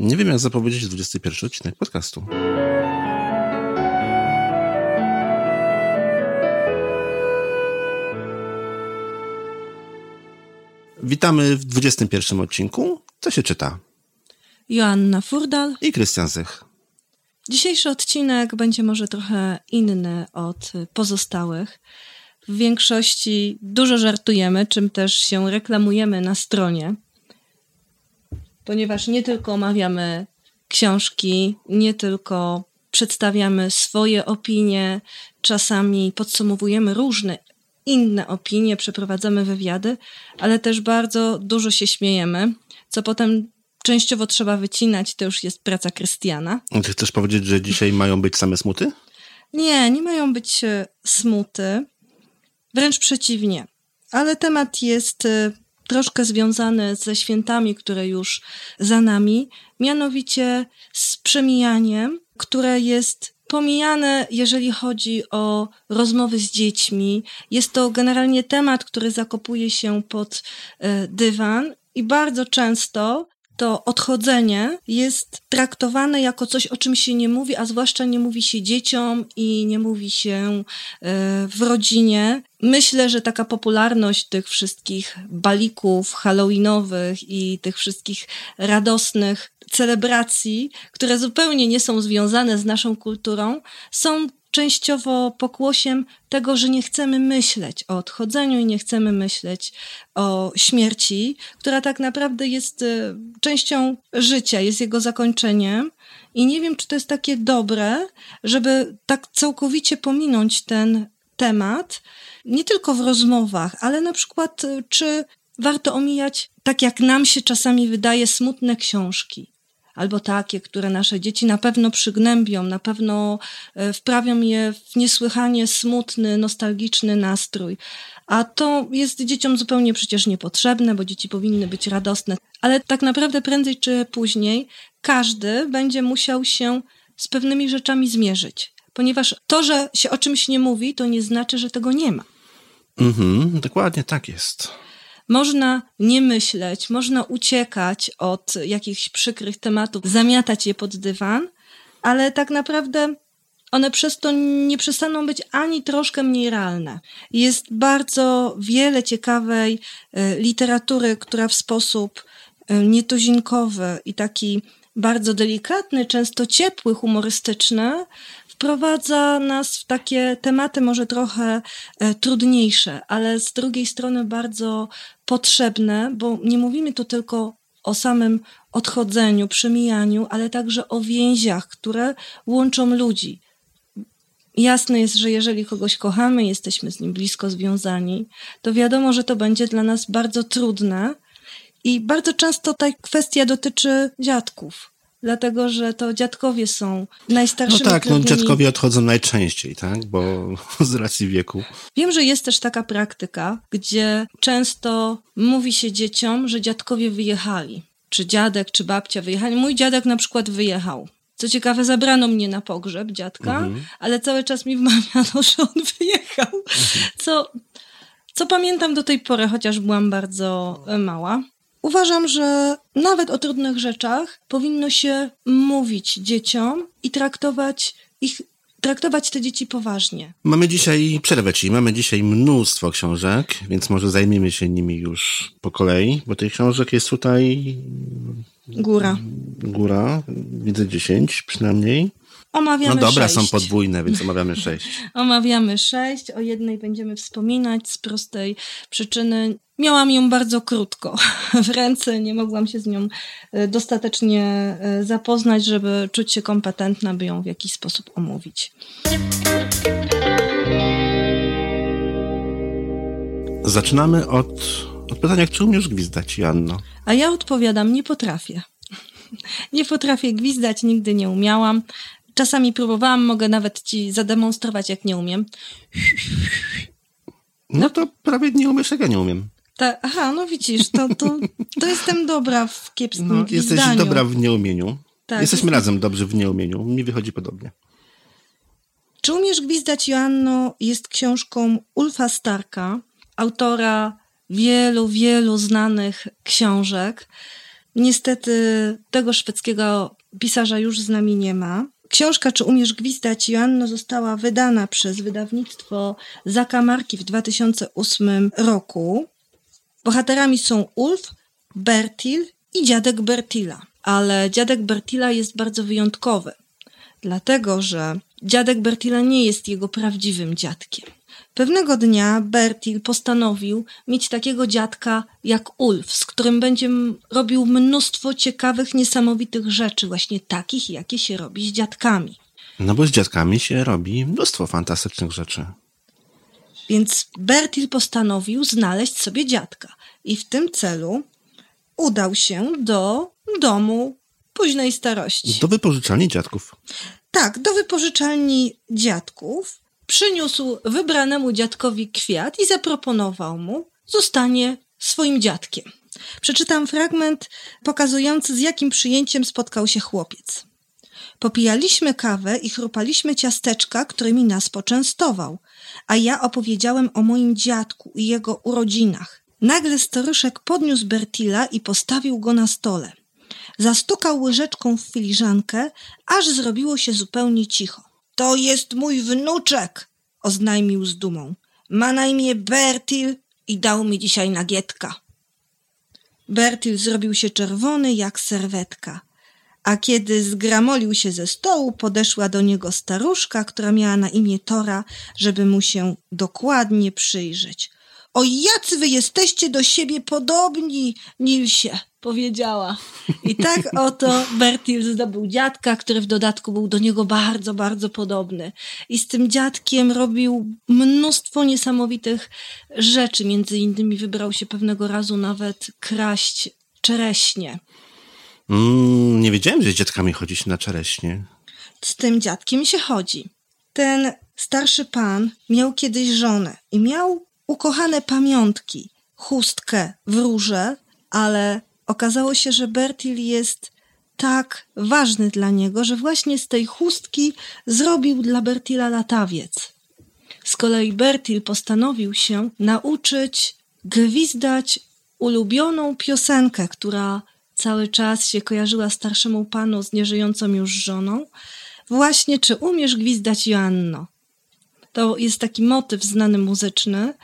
Nie wiem, jak zapowiedzieć 21 odcinek podcastu. Witamy w 21 odcinku. Co się czyta? Joanna Furdal i Krystian Zych. Dzisiejszy odcinek będzie może trochę inny od pozostałych. W większości dużo żartujemy, czym też się reklamujemy na stronie, ponieważ nie tylko omawiamy książki, nie tylko przedstawiamy swoje opinie, czasami podsumowujemy różne inne opinie, przeprowadzamy wywiady, ale też bardzo dużo się śmiejemy, co potem częściowo trzeba wycinać, to już jest praca Krystiana. Ty chcesz powiedzieć, że dzisiaj mają być same smuty? Nie, nie mają być e, smuty. Wręcz przeciwnie. Ale temat jest e, troszkę związany ze świętami, które już za nami, mianowicie z przemijaniem, które jest pomijane, jeżeli chodzi o rozmowy z dziećmi. Jest to generalnie temat, który zakopuje się pod e, dywan i bardzo często to odchodzenie jest traktowane jako coś, o czym się nie mówi, a zwłaszcza nie mówi się dzieciom i nie mówi się e, w rodzinie. Myślę, że taka popularność tych wszystkich balików halloweenowych i tych wszystkich radosnych celebracji, które zupełnie nie są związane z naszą kulturą, są częściowo pokłosiem tego, że nie chcemy myśleć o odchodzeniu i nie chcemy myśleć o śmierci, która tak naprawdę jest e, częścią życia, jest jego zakończeniem. I nie wiem, czy to jest takie dobre, żeby tak całkowicie pominąć ten temat, nie tylko w rozmowach, ale na przykład, e, czy warto omijać, tak jak nam się czasami wydaje, smutne książki albo takie, które nasze dzieci na pewno przygnębią, na pewno e, wprawią je w niesłychanie smutny, nostalgiczny nastrój. A to jest dzieciom zupełnie przecież niepotrzebne, bo dzieci powinny być radosne. Ale tak naprawdę prędzej czy później każdy będzie musiał się z pewnymi rzeczami zmierzyć. Ponieważ to, że się o czymś nie mówi, to nie znaczy, że tego nie ma. Mhm, dokładnie tak jest. Można nie myśleć, można uciekać od jakichś przykrych tematów, zamiatać je pod dywan, ale tak naprawdę one przez to nie przestaną być ani troszkę mniej realne. Jest bardzo wiele ciekawej e, literatury, która w sposób e, nietuzinkowy i taki bardzo delikatny, często ciepły, humorystyczny, wprowadza nas w takie tematy może trochę e, trudniejsze, ale z drugiej strony bardzo potrzebne, bo nie mówimy tu tylko o samym odchodzeniu, przemijaniu, ale także o więziach, które łączą ludzi. Jasne jest, że jeżeli kogoś kochamy, jesteśmy z nim blisko związani, to wiadomo, że to będzie dla nas bardzo trudne. I bardzo często ta kwestia dotyczy dziadków dlatego że to dziadkowie są najstarszymi. No tak, no dziadkowie odchodzą najczęściej, tak, bo z racji wieku. Wiem, że jest też taka praktyka, gdzie często mówi się dzieciom, że dziadkowie wyjechali, czy dziadek, czy babcia wyjechali. Mój dziadek na przykład wyjechał. Co ciekawe, zabrano mnie na pogrzeb dziadka, mhm. ale cały czas mi wmawiano, że on wyjechał. Mhm. Co, co pamiętam do tej pory, chociaż byłam bardzo mała. Uważam, że nawet o trudnych rzeczach powinno się mówić dzieciom i traktować ich traktować te dzieci poważnie. Mamy dzisiaj przerwę ci, mamy dzisiaj mnóstwo książek, więc może zajmiemy się nimi już po kolei, bo tych książek jest tutaj góra. Góra, widzę dziesięć przynajmniej. Omawiamy No dobra, sześć. są podwójne, więc omawiamy sześć. omawiamy sześć, o jednej będziemy wspominać z prostej przyczyny. Miałam ją bardzo krótko w ręce, nie mogłam się z nią e, dostatecznie e, zapoznać, żeby czuć się kompetentna, by ją w jakiś sposób omówić. Zaczynamy od, od pytania, czy umiesz gwizdać, Janno? A ja odpowiadam, nie potrafię. Nie potrafię gwizdać, nigdy nie umiałam. Czasami próbowałam, mogę nawet ci zademonstrować, jak nie umiem. No to prawie nie umiesz, jak ja nie umiem. Ta, aha, no widzisz, to, to, to jestem dobra w kiepskim no, Jesteś dobra w nieumieniu. Tak, Jesteśmy razem dobrzy w nieumieniu. Mi wychodzi podobnie. Czy umiesz gwizdać, Joanno, jest książką Ulfa Starka, autora wielu, wielu znanych książek. Niestety tego szwedzkiego pisarza już z nami nie ma. Książka Czy umiesz gwizdać Joanno została wydana przez wydawnictwo Zakamarki w 2008 roku. Bohaterami są Ulf, Bertil i dziadek Bertila. Ale dziadek Bertila jest bardzo wyjątkowy, dlatego że dziadek Bertila nie jest jego prawdziwym dziadkiem. Pewnego dnia Bertil postanowił mieć takiego dziadka jak Ulf, z którym będzie robił mnóstwo ciekawych, niesamowitych rzeczy, właśnie takich, jakie się robi z dziadkami. No bo z dziadkami się robi mnóstwo fantastycznych rzeczy. Więc Bertil postanowił znaleźć sobie dziadka i w tym celu udał się do domu późnej starości. Do wypożyczalni dziadków. Tak, do wypożyczalni dziadków. Przyniósł wybranemu dziadkowi kwiat i zaproponował mu zostanie swoim dziadkiem. Przeczytam fragment pokazujący, z jakim przyjęciem spotkał się chłopiec. Popijaliśmy kawę i chrupaliśmy ciasteczka, którymi nas poczęstował, a ja opowiedziałem o moim dziadku i jego urodzinach. Nagle staruszek podniósł Bertila i postawił go na stole. Zastukał łyżeczką w filiżankę, aż zrobiło się zupełnie cicho. To jest mój wnuczek, oznajmił z dumą. Ma na imię Bertil i dał mi dzisiaj nagietka. Bertil zrobił się czerwony jak serwetka. A kiedy zgramolił się ze stołu, podeszła do niego staruszka, która miała na imię Tora, żeby mu się dokładnie przyjrzeć. O jacy wy jesteście do siebie podobni, Nilsie, powiedziała. I tak oto Bertil zdobył dziadka, który w dodatku był do niego bardzo, bardzo podobny. I z tym dziadkiem robił mnóstwo niesamowitych rzeczy. Między innymi wybrał się pewnego razu nawet kraść czereśnie. Mm, nie wiedziałem, że z dziadkami chodzi się na czereśnie. Z tym dziadkiem się chodzi. Ten starszy pan miał kiedyś żonę i miał ukochane pamiątki, chustkę w róże, ale okazało się, że Bertil jest tak ważny dla niego, że właśnie z tej chustki zrobił dla Bertila latawiec. Z kolei Bertil postanowił się nauczyć gwizdać ulubioną piosenkę, która cały czas się kojarzyła starszemu panu z nieżyjącą już żoną. Właśnie, czy umiesz gwizdać Joanno? To jest taki motyw znany muzyczny.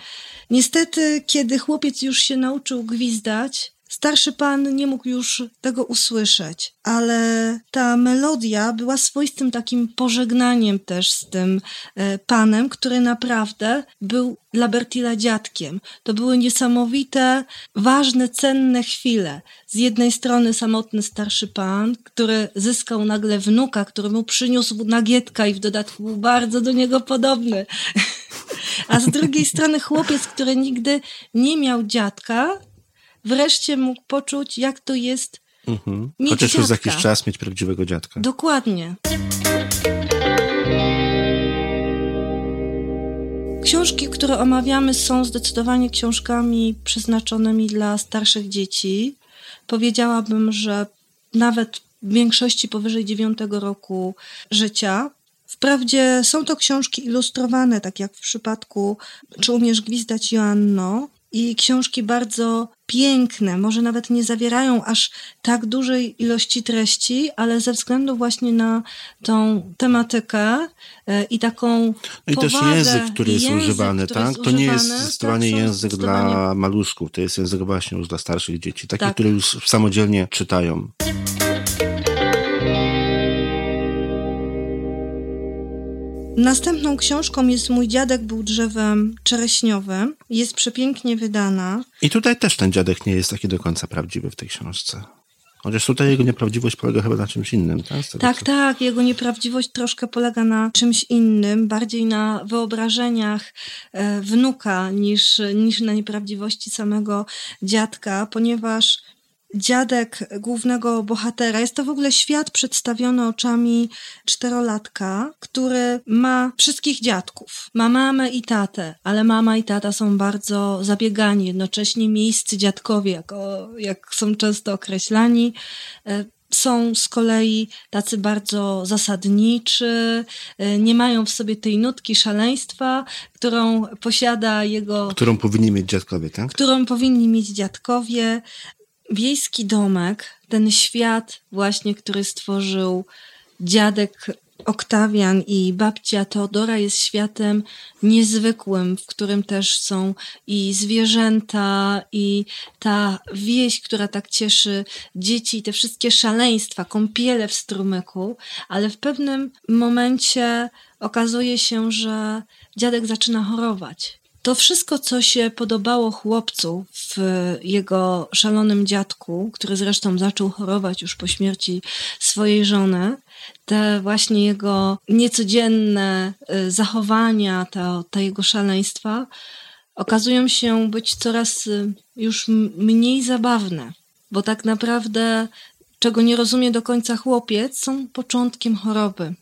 Niestety, kiedy chłopiec już się nauczył gwizdać, starszy pan nie mógł już tego usłyszeć, ale ta melodia była swoistym takim pożegnaniem też z tym e, panem, który naprawdę był dla Bertila dziadkiem. To były niesamowite, ważne, cenne chwile. Z jednej strony samotny starszy pan, który zyskał nagle wnuka, który mu przyniósł nagietka i w dodatku był bardzo do niego podobny. A z drugiej strony chłopiec, który nigdy nie miał dziadka, wreszcie mógł poczuć, jak to jest mhm. mieć Chociaż dziadka. już za jakiś czas mieć prawdziwego dziadka. Dokładnie. Książki, które omawiamy, są zdecydowanie książkami przeznaczonymi dla starszych dzieci. Powiedziałabym, że nawet w większości powyżej dziewiątego roku życia. Wprawdzie są to książki ilustrowane, tak jak w przypadku Czy umiesz gwizdać Joanno, i książki bardzo piękne, może nawet nie zawierają aż tak dużej ilości treści, ale ze względu właśnie na tą tematykę e, i taką no i też język, który jest język, używany, który tak? Jest to nie jest używany, zdecydowanie tak, język zdecydowanie... dla maluszków, to jest język właśnie już dla starszych dzieci, takich, Tak. które już samodzielnie czytają. Następną książką jest Mój dziadek był drzewem czereśniowym. Jest przepięknie wydana. I tutaj też ten dziadek nie jest taki do końca prawdziwy w tej książce. Chociaż tutaj jego nieprawdziwość polega chyba na czymś innym, tak? Tak, tak, jego nieprawdziwość troszkę polega na czymś innym, bardziej na wyobrażeniach e, wnuka niż, niż na nieprawdziwości samego dziadka, ponieważ dziadek głównego bohatera jest to w ogóle świat przedstawiony oczami czterolatka, który ma wszystkich dziadków. Ma mamę i tatę, ale mama i tata są bardzo zabiegani, jednocześnie miejscy dziadkowie, jak, o, jak są często określani. E, są z kolei tacy bardzo zasadniczy, e, nie mają w sobie tej nutki szaleństwa, którą posiada jego Którą powinni mieć dziadkowie, tak? którą powinni mieć dziadkowie. Wiejski domek, ten świat właśnie, który stworzył dziadek Oktawian i babcia Teodora jest światem niezwykłym, w którym też są i zwierzęta, i ta wieś, która tak cieszy dzieci, te wszystkie szaleństwa, kąpiele w strumyku, ale w pewnym momencie okazuje się, że dziadek zaczyna chorować. To wszystko, co się podobało chłopcu w jego szalonym dziadku, który zresztą zaczął chorować już po śmierci swojej żony, te właśnie jego niecodzienne y, zachowania, te, te jego szaleństwa, okazują się być coraz y, już mniej zabawne, bo tak naprawdę, czego nie rozumie do końca chłopiec, są początkiem choroby.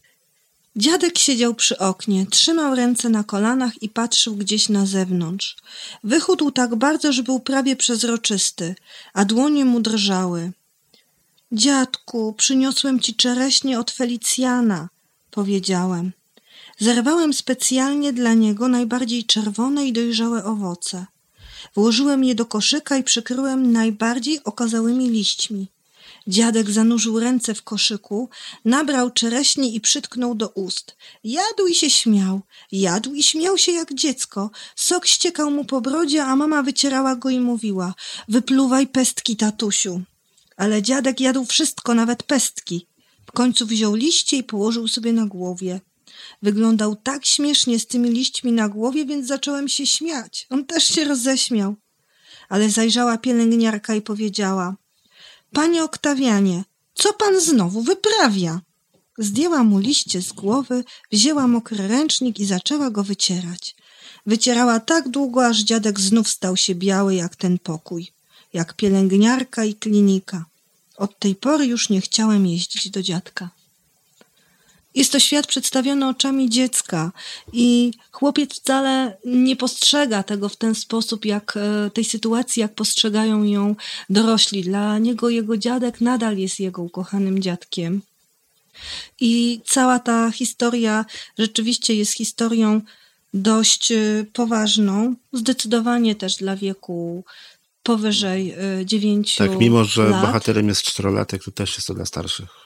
Dziadek siedział przy oknie, trzymał ręce na kolanach i patrzył gdzieś na zewnątrz. Wychudł tak bardzo, że był prawie przezroczysty, a dłonie mu drżały. Dziadku, przyniosłem ci czereśnie od Felicjana, powiedziałem. Zerwałem specjalnie dla niego najbardziej czerwone i dojrzałe owoce. Włożyłem je do koszyka i przykryłem najbardziej okazałymi liśćmi. Dziadek zanurzył ręce w koszyku, nabrał czereśni i przytknął do ust. Jadł i się śmiał. Jadł i śmiał się jak dziecko. Sok ściekał mu po brodzie, a mama wycierała go i mówiła – wypluwaj pestki, tatusiu. Ale dziadek jadł wszystko, nawet pestki. W końcu wziął liście i położył sobie na głowie. Wyglądał tak śmiesznie z tymi liśćmi na głowie, więc zacząłem się śmiać. On też się roześmiał. Ale zajrzała pielęgniarka i powiedziała – Panie Oktawianie, co pan znowu wyprawia? Zdjęła mu liście z głowy, wzięła mokry ręcznik i zaczęła go wycierać. Wycierała tak długo, aż dziadek znów stał się biały jak ten pokój, jak pielęgniarka i klinika. Od tej pory już nie chciałem jeździć do dziadka. Jest to świat przedstawiony oczami dziecka i chłopiec wcale nie postrzega tego w ten sposób, jak e, tej sytuacji, jak postrzegają ją dorośli. Dla niego jego dziadek nadal jest jego ukochanym dziadkiem. I cała ta historia rzeczywiście jest historią dość e, poważną, zdecydowanie też dla wieku powyżej 9 lat. Tak, mimo że bohaterem jest czterolatek, to też jest to dla starszych.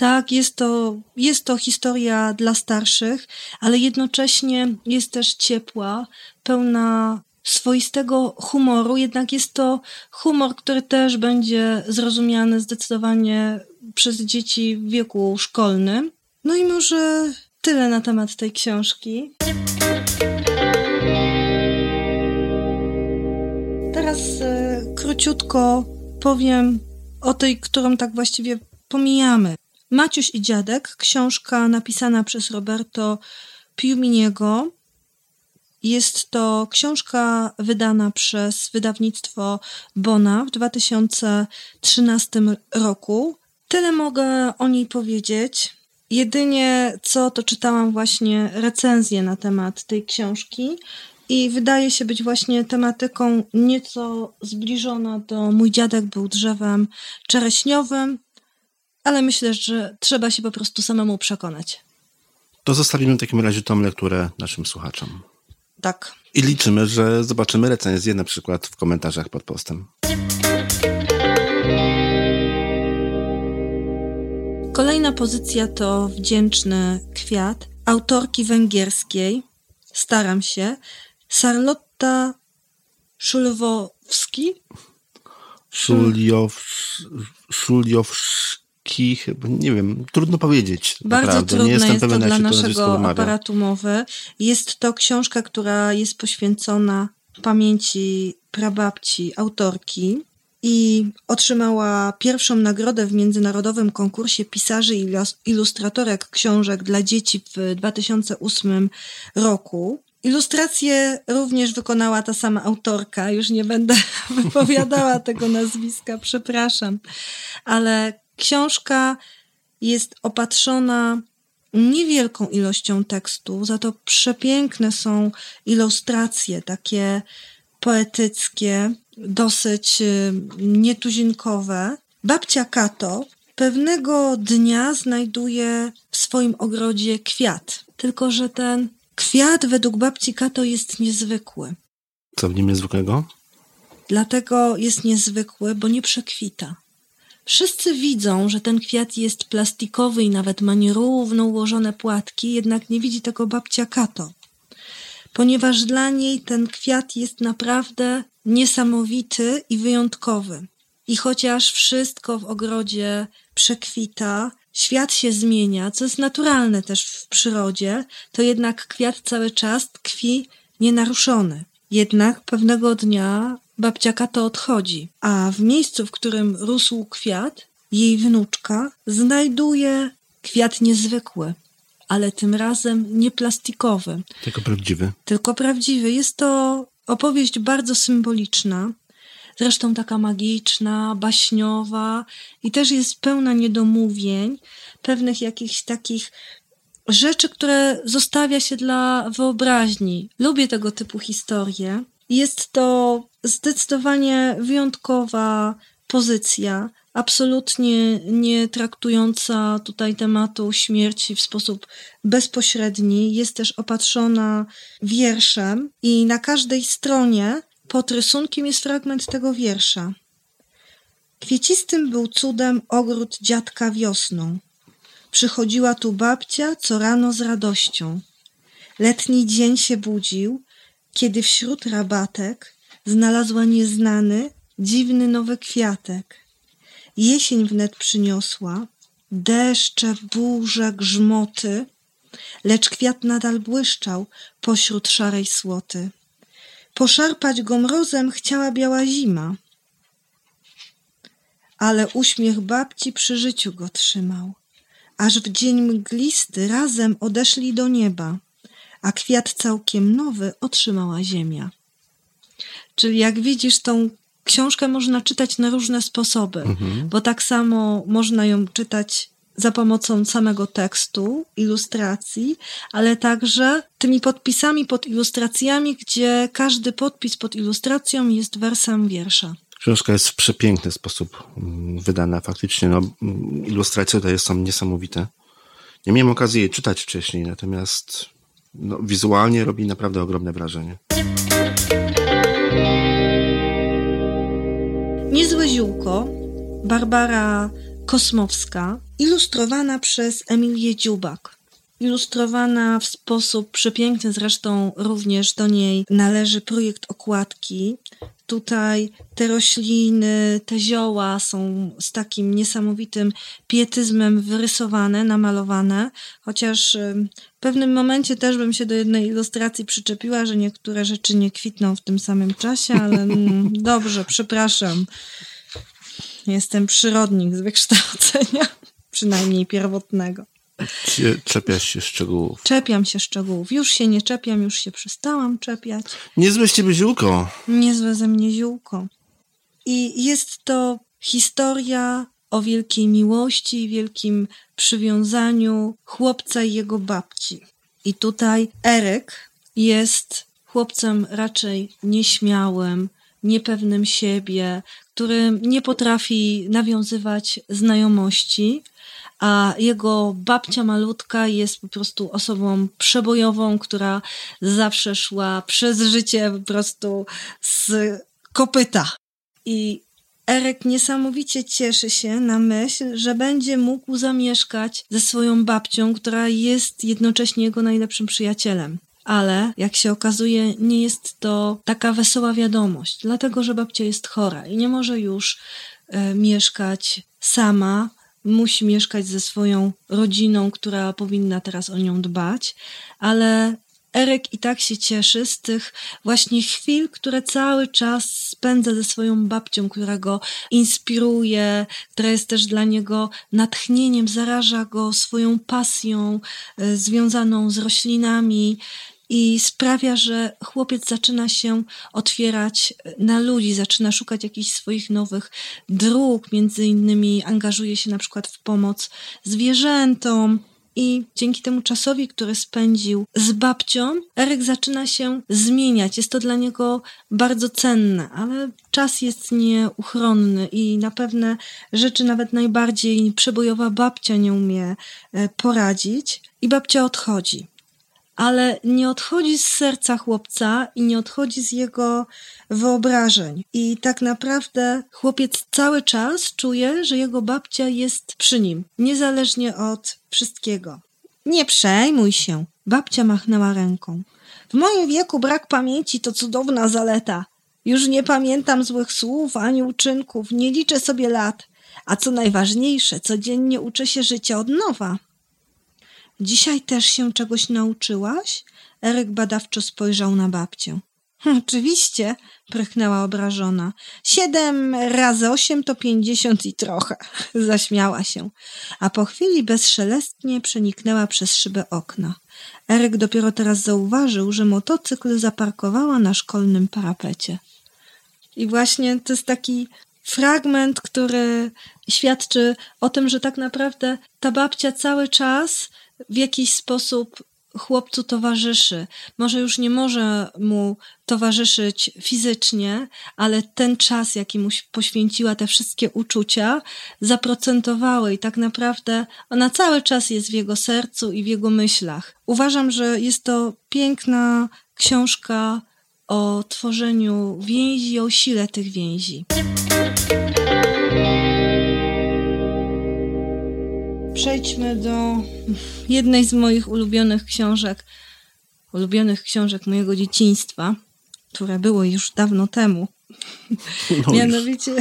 Tak, jest to, jest to historia dla starszych, ale jednocześnie jest też ciepła, pełna swoistego humoru, jednak jest to humor, który też będzie zrozumiany zdecydowanie przez dzieci w wieku szkolnym. No i może tyle na temat tej książki. Teraz e, króciutko powiem o tej, którą tak właściwie pomijamy. Maciuś i Dziadek, książka napisana przez Roberto Piuminiego. Jest to książka wydana przez wydawnictwo Bona w 2013 roku. Tyle mogę o niej powiedzieć. Jedynie co to czytałam właśnie recenzję na temat tej książki i wydaje się być właśnie tematyką nieco zbliżona do Mój dziadek był drzewem czereśniowym, ale myślę, że trzeba się po prostu samemu przekonać. To zostawimy w takim razie tą lekturę naszym słuchaczom. Tak. I liczymy, że zobaczymy recenzję na przykład w komentarzach pod postem. Kolejna pozycja to Wdzięczny Kwiat autorki węgierskiej. Staram się. Sarlotta Szulwowski. Szuliowski chyba, nie wiem, trudno powiedzieć. Bardzo naprawdę. trudne nie jestem jest to dla naszego aparatu mowy. Jest to książka, która jest poświęcona pamięci prababci autorki i otrzymała pierwszą nagrodę w międzynarodowym konkursie pisarzy i ilustratorek książek dla dzieci w 2008 roku. Ilustrację również wykonała ta sama autorka, już nie będę wypowiadała tego nazwiska, przepraszam, ale Książka jest opatrzona niewielką ilością tekstu, za to przepiękne są ilustracje, takie poetyckie, dosyć y, nietuzinkowe. Babcia Kato pewnego dnia znajduje w swoim ogrodzie kwiat, tylko że ten kwiat według babci Kato jest niezwykły. Co w nim niezwykłego? Dlatego jest niezwykły, bo nie przekwita. Wszyscy widzą, że ten kwiat jest plastikowy i nawet ma nierówno ułożone płatki, jednak nie widzi tego babcia Kato. Ponieważ dla niej ten kwiat jest naprawdę niesamowity i wyjątkowy. I chociaż wszystko w ogrodzie przekwita, świat się zmienia, co jest naturalne też w przyrodzie, to jednak kwiat cały czas tkwi nienaruszony. Jednak pewnego dnia babcia Kato odchodzi, a w miejscu, w którym rósł kwiat, jej wnuczka znajduje kwiat niezwykły, ale tym razem nie plastikowy. Tylko prawdziwy. Tylko prawdziwy. Jest to opowieść bardzo symboliczna, zresztą taka magiczna, baśniowa i też jest pełna niedomówień, pewnych jakichś takich rzeczy, które zostawia się dla wyobraźni. Lubię tego typu historie. Jest to zdecydowanie wyjątkowa pozycja, absolutnie nie traktująca tutaj tematu śmierci w sposób bezpośredni. Jest też opatrzona wierszem i na każdej stronie pod rysunkiem jest fragment tego wiersza. Kwiecistym był cudem ogród dziadka wiosną. Przychodziła tu babcia co rano z radością. Letni dzień się budził, kiedy wśród rabatek znalazła nieznany, dziwny nowy kwiatek. Jesień wnet przyniosła, deszcze, burze, grzmoty, lecz kwiat nadal błyszczał pośród szarej słoty. Poszarpać go mrozem chciała biała zima, ale uśmiech babci przy życiu go trzymał. Aż w dzień mglisty razem odeszli do nieba, a kwiat całkiem nowy otrzymała ziemia. Czyli jak widzisz, tą książkę można czytać na różne sposoby, mhm. bo tak samo można ją czytać za pomocą samego tekstu, ilustracji, ale także tymi podpisami pod ilustracjami, gdzie każdy podpis pod ilustracją jest wersem wiersza. Książka jest w przepiękny sposób mm, wydana. Faktycznie no, mm, ilustracje tutaj są niesamowite. Nie miałem okazji jej czytać wcześniej, natomiast no, wizualnie robi naprawdę ogromne wrażenie. Niezłe ziółko, Barbara Kosmowska, ilustrowana przez Emilię Dziubak. Ilustrowana w sposób przepiękny, zresztą również do niej należy projekt okładki. Tutaj te rośliny, te zioła są z takim niesamowitym pietyzmem wyrysowane, namalowane, chociaż w pewnym momencie też bym się do jednej ilustracji przyczepiła, że niektóre rzeczy nie kwitną w tym samym czasie, ale mm, dobrze, przepraszam. Jestem przyrodnik z wykształcenia, przynajmniej pierwotnego. Czepiasz się szczegółów. Czepiam się szczegółów. Już się nie czepiam, już się przestałam czepiać. Niezłe z ciebie ziółko. Niezłe ze mnie ziółko. I jest to historia o wielkiej miłości, wielkim przywiązaniu chłopca i jego babci. I tutaj Eryk jest chłopcem raczej nieśmiałym, niepewnym siebie, który nie potrafi nawiązywać znajomości, a jego babcia malutka jest po prostu osobą przebojową, która zawsze szła przez życie po prostu z kopyta. I Erek niesamowicie cieszy się na myśl, że będzie mógł zamieszkać ze swoją babcią, która jest jednocześnie jego najlepszym przyjacielem. Ale, jak się okazuje, nie jest to taka wesoła wiadomość, dlatego że babcia jest chora i nie może już e, mieszkać sama, musi mieszkać ze swoją rodziną, która powinna teraz o nią dbać, ale Erek i tak się cieszy z tych właśnie chwil, które cały czas spędza ze swoją babcią, która go inspiruje, która jest też dla niego natchnieniem, zaraża go swoją pasją y, związaną z roślinami i sprawia, że chłopiec zaczyna się otwierać na ludzi, zaczyna szukać jakichś swoich nowych dróg, między innymi angażuje się na przykład w pomoc zwierzętom. I dzięki temu czasowi, który spędził z babcią, Eryk zaczyna się zmieniać. Jest to dla niego bardzo cenne, ale czas jest nieuchronny i na pewne rzeczy nawet najbardziej przebojowa babcia nie umie e, poradzić. I babcia odchodzi ale nie odchodzi z serca chłopca i nie odchodzi z jego wyobrażeń. I tak naprawdę chłopiec cały czas czuje, że jego babcia jest przy nim, niezależnie od wszystkiego. Nie przejmuj się, babcia machnęła ręką. W moim wieku brak pamięci to cudowna zaleta. Już nie pamiętam złych słów ani uczynków, nie liczę sobie lat, a co najważniejsze, codziennie uczę się życia od nowa. Dzisiaj też się czegoś nauczyłaś? Eryk badawczo spojrzał na babcię. Oczywiście, prychnęła obrażona. Siedem razy osiem to pięćdziesiąt i trochę. Zaśmiała się, a po chwili bezszelestnie przeniknęła przez szybę okna. Eryk dopiero teraz zauważył, że motocykl zaparkowała na szkolnym parapecie. I właśnie to jest taki fragment, który świadczy o tym, że tak naprawdę ta babcia cały czas w jakiś sposób chłopcu towarzyszy. Może już nie może mu towarzyszyć fizycznie, ale ten czas, jaki mu poświęciła, te wszystkie uczucia, zaprocentowały i tak naprawdę ona cały czas jest w jego sercu i w jego myślach. Uważam, że jest to piękna książka o tworzeniu więzi, o sile tych więzi. Przejdźmy do jednej z moich ulubionych książek, ulubionych książek mojego dzieciństwa, które było już dawno temu. No Mianowicie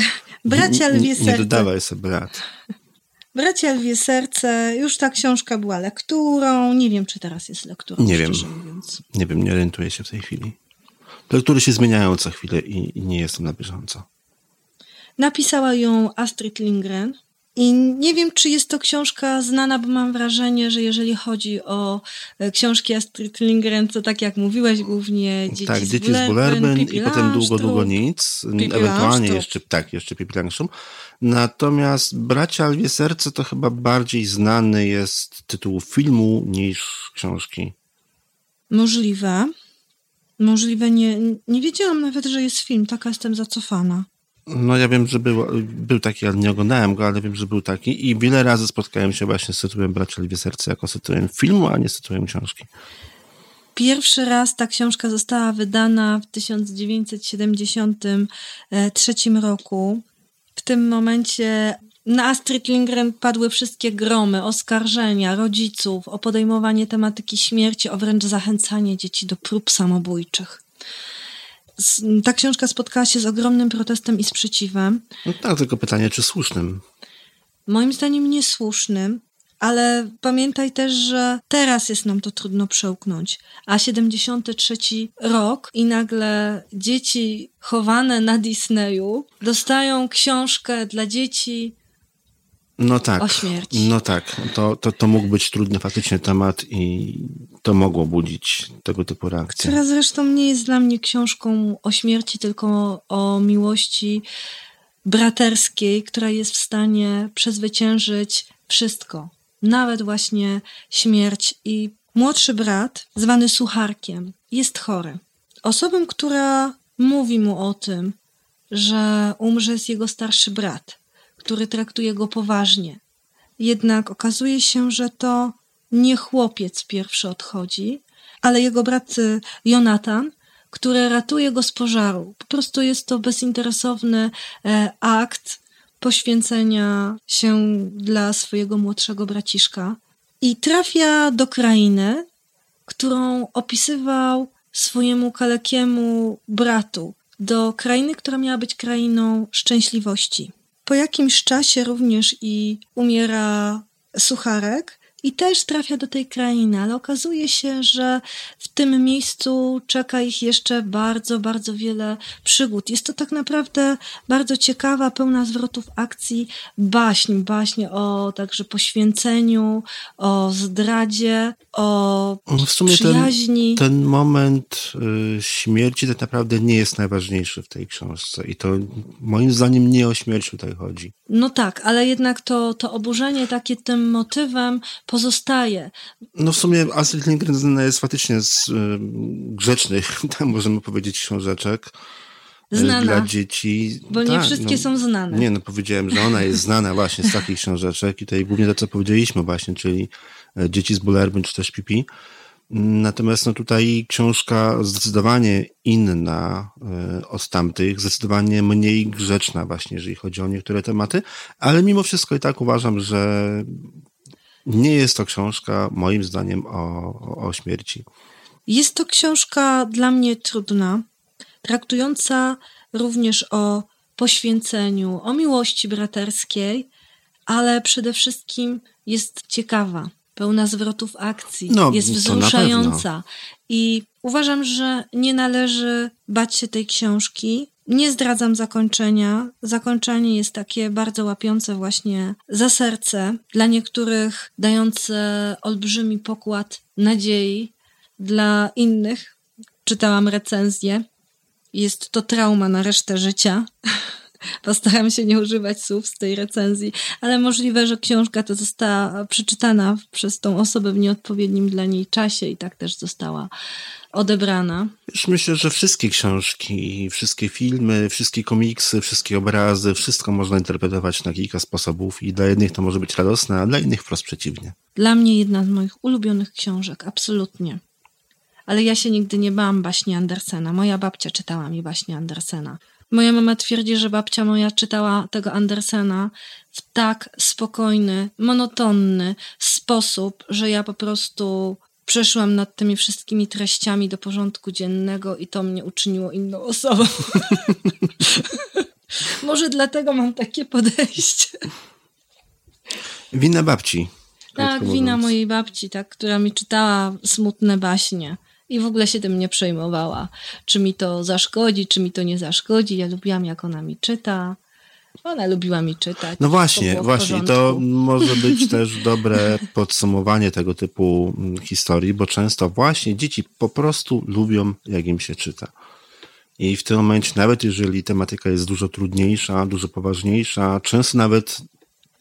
Bracia Lwie Serce. Nie dodawaj sobie brat. Bracia Lwie Serce, już ta książka była lekturą. Nie wiem, czy teraz jest lekturą. Nie wiem. Mówiąc. Nie wiem, nie orientuję się w tej chwili. Lektury się zmieniają co chwilę i, i nie jestem na bieżąco. Napisała ją Astrid Lindgren. I nie wiem, czy jest to książka znana, bo mam wrażenie, że jeżeli chodzi o e, książki Astrid Lindgren, to tak jak mówiłeś, głównie dzieci tak, z dzieci z i potem długo, długo nic. Pipi ewentualnie jeszcze, tak, jeszcze Pipi. Natomiast Bracia Lwie Serce to chyba bardziej znany jest tytuł filmu niż książki. Możliwe. Możliwe, nie, nie wiedziałam nawet, że jest film, taka jestem zacofana. No ja wiem, że był, był taki, ale nie oglądałem go, ale wiem, że był taki i wiele razy spotkałem się właśnie z tytułem Bracia Lwie Serce jako z tytułem filmu, a nie z tytułem książki. Pierwszy raz ta książka została wydana w 1973 roku. W tym momencie na Astrid Lindgren padły wszystkie gromy, oskarżenia rodziców o podejmowanie tematyki śmierci, o wręcz zachęcanie dzieci do prób samobójczych ta książka spotkała się z ogromnym protestem i sprzeciwem. No tak, tylko pytanie, czy słusznym? Moim zdaniem niesłusznym, ale pamiętaj też, że teraz jest nam to trudno przełknąć. A 73 rok i nagle dzieci chowane na Disneyu dostają książkę dla dzieci no tak, o śmierci. No tak, to, to, to mógł być trudny faktycznie temat i to mogło budzić tego typu reakcje. Która zresztą nie jest dla mnie książką o śmierci, tylko o miłości braterskiej, która jest w stanie przezwyciężyć wszystko. Nawet właśnie śmierć. I młodszy brat, zwany Sucharkiem, jest chory. Osobą, która mówi mu o tym, że umrze jest jego starszy brat który traktuje go poważnie. Jednak okazuje się, że to nie chłopiec pierwszy odchodzi, ale jego brat y, Jonatan, który ratuje go z pożaru. Po prostu jest to bezinteresowny e, akt poświęcenia się dla swojego młodszego braciszka i trafia do krainy, którą opisywał swojemu kalekiemu bratu, do krainy, która miała być krainą szczęśliwości. Po jakimś czasie również i umiera sucharek i też trafia do tej krainy, ale okazuje się, że w tym miejscu czeka ich jeszcze bardzo, bardzo wiele przygód. Jest to tak naprawdę bardzo ciekawa, pełna zwrotów akcji baśń, baśń o także poświęceniu, o zdradzie, o w sumie przyjaźni. Ten, ten moment y, śmierci tak naprawdę nie jest najważniejszy w tej książce i to moim zdaniem nie o śmierć tutaj chodzi. No tak, ale jednak to, to oburzenie takie tym motywem pozostaje. No w sumie Astrid Lindgren znana jest faktycznie z y, grzecznych, tam możemy powiedzieć, książeczek. Y, znana. Dla dzieci. Bo tak, nie wszystkie no, są znane. Nie, no powiedziałem, że ona jest znana właśnie z takich książeczek i tutaj głównie to, co powiedzieliśmy właśnie, czyli e, Dzieci z Bullerbyn czy też Pipi. Natomiast no tutaj książka zdecydowanie inna e, od tamtych, zdecydowanie mniej grzeczna właśnie, jeżeli chodzi o niektóre tematy, ale mimo wszystko i tak uważam, że nie jest to książka moim zdaniem o, o śmierci. Jest to książka dla mnie trudna, traktująca również o poświęceniu, o miłości braterskiej, ale przede wszystkim jest ciekawa, pełna zwrotów akcji, No, jest wzruszająca. I uważam, że nie należy bać się tej książki. Nie zdradzam zakończenia. Zakończenie jest takie bardzo łapiące właśnie za serce, dla niektórych dające olbrzymi pokład nadziei, dla innych czytałam recenzję. Jest to trauma na resztę życia. Postaram się nie używać słów z tej recenzji, ale możliwe, że książka ta została przeczytana przez tą osobę w nieodpowiednim dla niej czasie i tak też została odebrana. Już myślę, że wszystkie książki, wszystkie filmy, wszystkie komiksy, wszystkie obrazy, wszystko można interpretować na kilka sposobów i dla jednych to może być radosne, a dla innych wprost przeciwnie. Dla mnie jedna z moich ulubionych książek, absolutnie. Ale ja się nigdy nie bałam baśni Andersena. Moja babcia czytała mi baśnie Andersena. Moja mama twierdzi, że babcia moja czytała tego Andersena w tak spokojny, monotonny sposób, że ja po prostu przeszłam nad tymi wszystkimi treściami do porządku dziennego i to mnie uczyniło inną osobą. Może dlatego mam takie podejście. Wina babci. Tak, wina mojej babci, tak, która mi czytała smutne baśnie i w ogóle się tym nie przejmowała. Czy mi to zaszkodzi, czy mi to nie zaszkodzi. Ja lubiłam, jak ona mi czyta. Ona lubiła mi czytać. No To właśnie, w właśnie, to może być też dobre podsumowanie tego typu mm, historii, bo często właśnie dzieci po prostu lubią, jak im się czyta. I w tym momencie, nawet jeżeli tematyka jest dużo trudniejsza, dużo poważniejsza, często nawet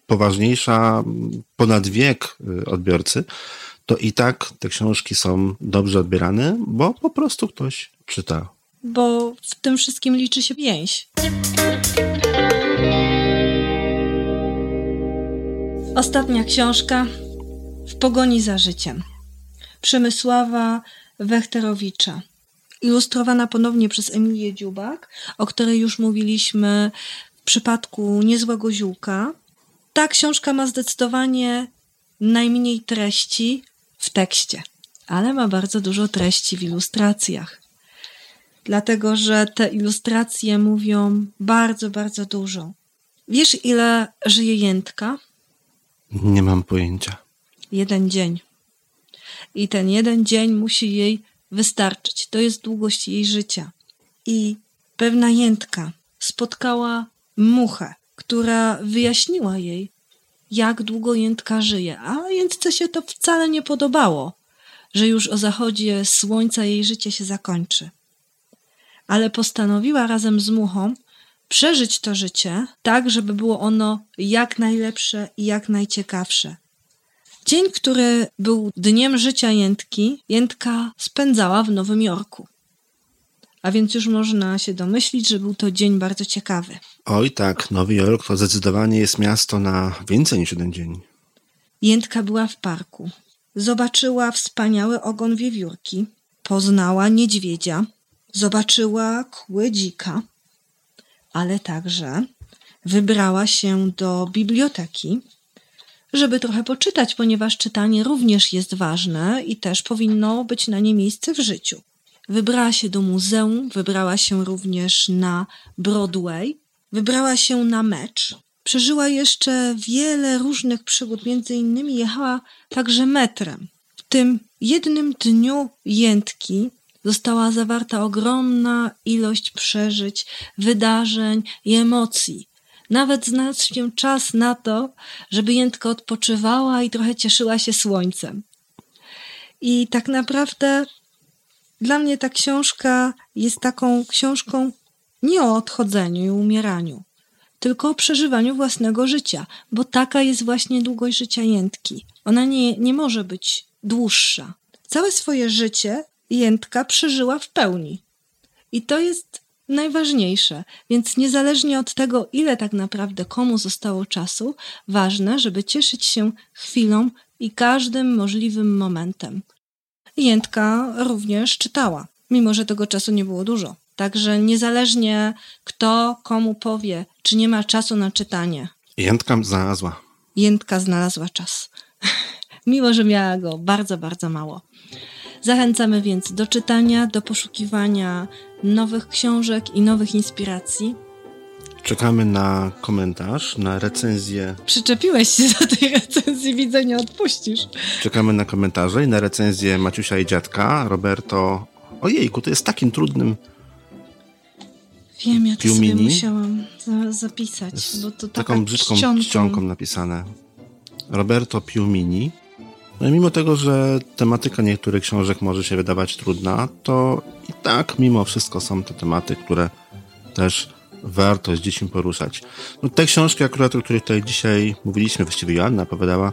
poważniejsza mm, ponad wiek y, odbiorcy, to i tak te książki są dobrze odbierane, bo po prostu ktoś czyta. Bo w tym wszystkim liczy się więź. Ostatnia książka W pogoni za życiem. Przemysława Wechterowicza. Ilustrowana ponownie przez Emilię Dziubak, o której już mówiliśmy w przypadku Niezłego Ziółka. Ta książka ma zdecydowanie najmniej treści w tekście, ale ma bardzo dużo treści w ilustracjach dlatego że te ilustracje mówią bardzo, bardzo dużo. Wiesz, ile żyje jętka? Nie mam pojęcia. Jeden dzień. I ten jeden dzień musi jej wystarczyć. To jest długość jej życia. I pewna jętka spotkała muchę, która wyjaśniła jej, jak długo jętka żyje. A jętce się to wcale nie podobało, że już o zachodzie słońca jej życie się zakończy ale postanowiła razem z muchą przeżyć to życie tak, żeby było ono jak najlepsze i jak najciekawsze. Dzień, który był dniem życia Jętki, Jętka spędzała w Nowym Jorku. A więc już można się domyślić, że był to dzień bardzo ciekawy. Oj tak, Nowy Jork to zdecydowanie jest miasto na więcej niż jeden dzień. Jętka była w parku. Zobaczyła wspaniały ogon wiewiórki, poznała niedźwiedzia, zobaczyła kły dzika, ale także wybrała się do biblioteki, żeby trochę poczytać, ponieważ czytanie również jest ważne i też powinno być na nie miejsce w życiu. Wybrała się do muzeum, wybrała się również na Broadway, wybrała się na mecz. Przeżyła jeszcze wiele różnych przygód, między innymi jechała także metrem. W tym jednym dniu jętki została zawarta ogromna ilość przeżyć, wydarzeń i emocji. Nawet znalazł się czas na to, żeby jętka odpoczywała i trochę cieszyła się słońcem. I tak naprawdę dla mnie ta książka jest taką książką nie o odchodzeniu i umieraniu, tylko o przeżywaniu własnego życia, bo taka jest właśnie długość życia jętki. Ona nie, nie może być dłuższa. Całe swoje życie jętka przeżyła w pełni. I to jest najważniejsze. Więc niezależnie od tego, ile tak naprawdę komu zostało czasu, ważne, żeby cieszyć się chwilą i każdym możliwym momentem. Jędka również czytała, mimo że tego czasu nie było dużo. Także niezależnie kto komu powie, czy nie ma czasu na czytanie, Jędka znalazła. Jędka znalazła czas. mimo że miała go bardzo, bardzo mało. Zachęcamy więc do czytania, do poszukiwania nowych książek i nowych inspiracji. Czekamy na komentarz, na recenzję. Przyczepiłeś się do tej recenzji, widzę, nie odpuścisz. Czekamy na komentarze i na recenzję Maciusia i dziadka. Roberto. Ojejku, to jest takim trudnym. Wiem, ja to Piumini? sobie musiałam za zapisać, bo to taką brzydką czcionką. czcionką napisane. Roberto Piumini. No i mimo tego, że tematyka niektórych książek może się wydawać trudna, to i tak mimo wszystko są to tematy, które też warto z dziećmi poruszać. No, te książki akurat, o których tutaj dzisiaj mówiliśmy, właściwie Joanna opowiadała,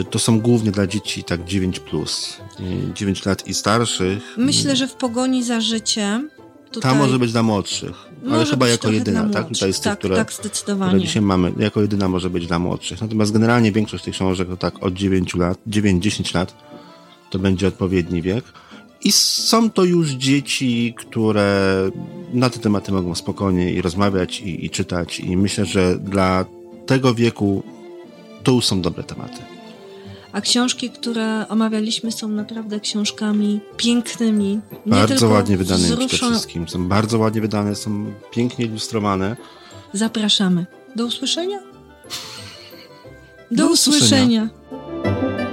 y, to są głównie dla dzieci tak 9+, plus, y, 9 lat i starszych. Myślę, że w pogoni za życiem tutaj Ta może być dla młodszych, ale chyba jako jedyna, tak? Tutaj tych, tak, które, tak, które zdecydowanie. dzisiaj mamy, jako jedyna może być dla młodszych. Natomiast generalnie większość tych książek to tak od 9 lat, 9-10 lat to będzie odpowiedni wiek. I są to już dzieci, które na te tematy mogą spokojnie i rozmawiać i, i czytać i myślę, że dla tego wieku to już są dobre tematy. A książki, które omawialiśmy, są naprawdę książkami pięknymi. Bardzo ładnie wydane przede wzruszą- wszystkim. Są bardzo ładnie wydane, są pięknie ilustrowane. Zapraszamy. Do usłyszenia? Do, Do usłyszenia. usłyszenia.